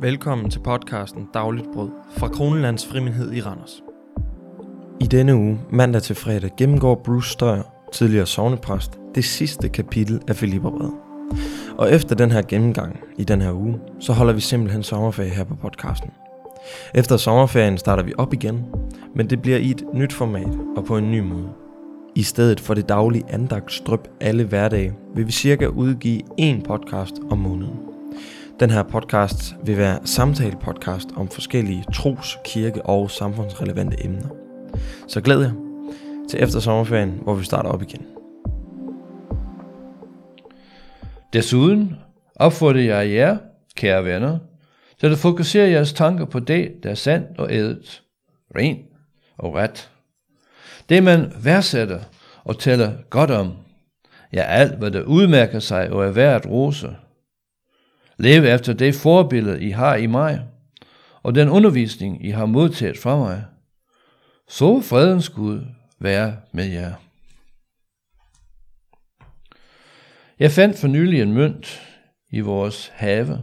Velkommen til podcasten Dagligt Brød fra Kronelands Frimindhed i Randers. I denne uge, mandag til fredag, gennemgår Bruce Støjer, tidligere sovnepræst, det sidste kapitel af Filipperbrevet. Og efter den her gennemgang i den her uge, så holder vi simpelthen sommerferie her på podcasten. Efter sommerferien starter vi op igen, men det bliver i et nyt format og på en ny måde. I stedet for det daglige andagtstrøb alle hverdage, vil vi cirka udgive én podcast om måneden. Den her podcast vil være samtale-podcast om forskellige tros-, kirke- og samfundsrelevante emner. Så glæd jer til efter sommerferien, hvor vi starter op igen. Desuden opfordrer jeg jer, kære venner, til at fokusere jeres tanker på det, der er sandt og ædet, rent og ret. Det man værdsætter og taler godt om, ja alt hvad der udmærker sig og er værd at rose – Leve efter det forbillede, I har i mig, og den undervisning, I har modtaget fra mig. Så fredens Gud være med jer. Jeg fandt for nylig en mønt i vores have.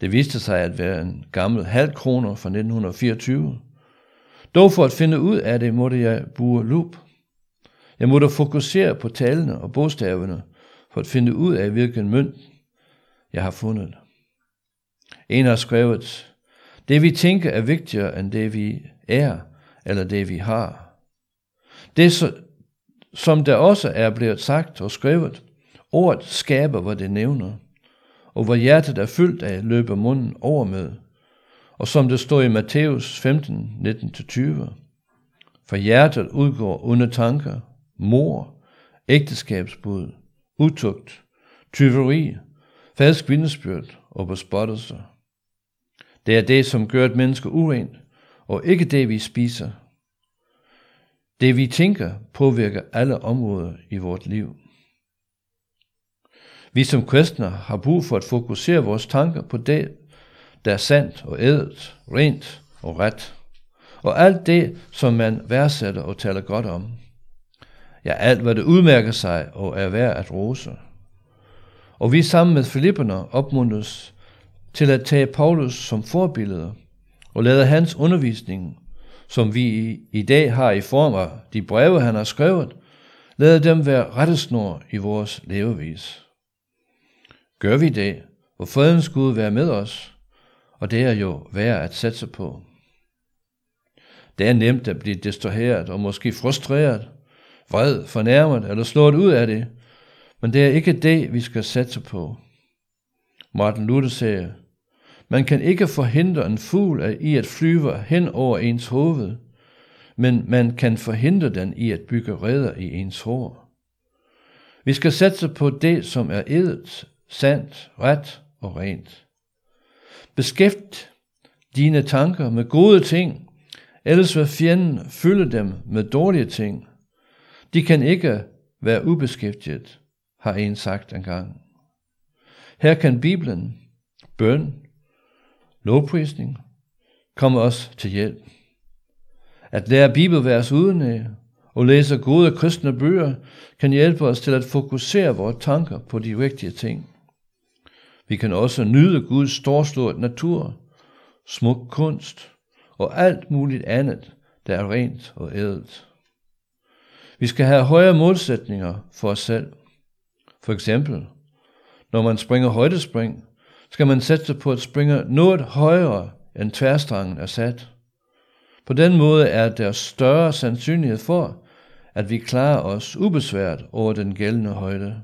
Det viste sig at være en gammel halvkroner fra 1924. Dog for at finde ud af det, måtte jeg bruge lup. Jeg måtte fokusere på talene og bogstaverne, for at finde ud af, hvilken mønt jeg har fundet. En har skrevet, det vi tænker er vigtigere end det vi er, eller det vi har. Det, som der også er blevet sagt og skrevet, ordet skaber, hvad det nævner, og hvor hjertet er fyldt af, løber munden over med. Og som det står i Matthæus 15, 19-20, for hjertet udgår onde tanker, mor, ægteskabsbud, utugt, tyveri, falsk vidnesbyrd og bespottelse. Det er det, som gør et menneske urent, og ikke det, vi spiser. Det, vi tænker, påvirker alle områder i vort liv. Vi som kristne har brug for at fokusere vores tanker på det, der er sandt og ædelt, rent og ret. Og alt det, som man værdsætter og taler godt om. Ja, alt hvad det udmærker sig og er værd at rose. Og vi sammen med Filipperne opmuntres til at tage Paulus som forbillede og lade hans undervisning, som vi i dag har i form af de breve, han har skrevet, lade dem være rettesnor i vores levevis. Gør vi det, hvor fredens Gud være med os, og det er jo værd at satse på. Det er nemt at blive distraheret og måske frustreret, vred, fornærmet eller slået ud af det, men det er ikke det, vi skal satse på. Martin Luther sagde, man kan ikke forhindre en fugl i at flyve hen over ens hoved, men man kan forhindre den i at bygge redder i ens hår. Vi skal satse på det, som er edet, sandt, ret og rent. Beskæft dine tanker med gode ting, ellers vil fjenden fylde dem med dårlige ting. De kan ikke være ubeskæftiget, har en sagt engang. Her kan Bibelen, bøn, lovprisning komme os til hjælp. At lære bibelvers uden og læse gode kristne bøger kan hjælpe os til at fokusere vores tanker på de vigtige ting. Vi kan også nyde Guds storslået natur, smuk kunst og alt muligt andet, der er rent og ædelt. Vi skal have højere målsætninger for os selv. For eksempel, når man springer højdespring, skal man sætte sig på at springe noget højere end tværstrangen er sat. På den måde er der større sandsynlighed for, at vi klarer os ubesværet over den gældende højde.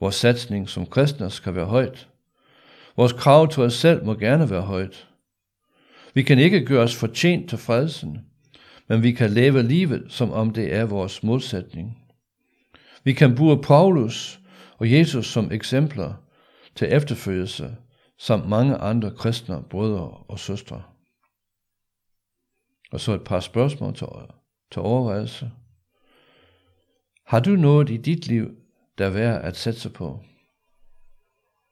Vores satsning som kristne skal være højt. Vores krav til os selv må gerne være højt. Vi kan ikke gøre os fortjent til frelsen, men vi kan leve livet, som om det er vores modsætning. Vi kan bruge Paulus og Jesus som eksempler til efterfølgelse, samt mange andre kristne brødre og søstre. Og så et par spørgsmål til, til overvejelse. Har du noget i dit liv, der er værd at sætte på?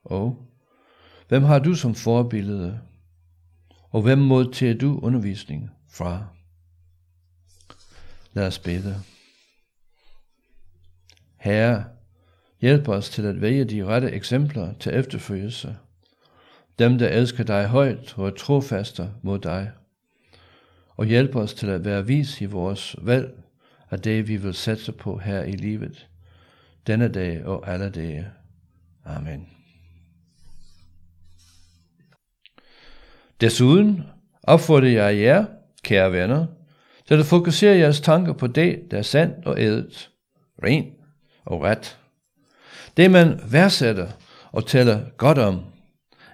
Og hvem har du som forbillede? Og hvem modtager du undervisning fra? Lad os bede. Herre, Hjælp os til at vælge de rette eksempler til efterfølgelse. dem der elsker dig højt og er trofaste mod dig. Og hjælp os til at være vis i vores valg af det, vi vil sætte på her i livet, denne dag og alle dage. Amen. Desuden opfordrer jeg jer, kære venner, til at fokusere jeres tanker på det, der er sandt og ædet, rent og ret. Det man værdsætter og tæller godt om,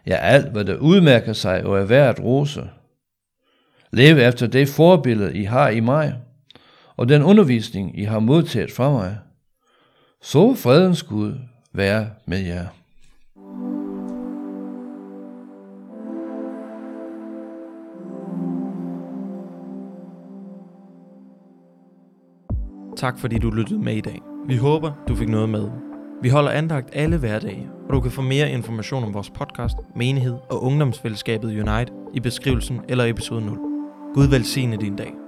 ja alt hvad der udmærker sig og er værd at rose. Leve efter det forbillede, I har i mig, og den undervisning, I har modtaget fra mig. Så fredens Gud være med jer. Tak fordi du lyttede med i dag. Vi håber, du fik noget med. Vi holder andagt alle hverdage, og du kan få mere information om vores podcast, menighed og ungdomsfællesskabet Unite i beskrivelsen eller episode 0. Gud velsigne din dag.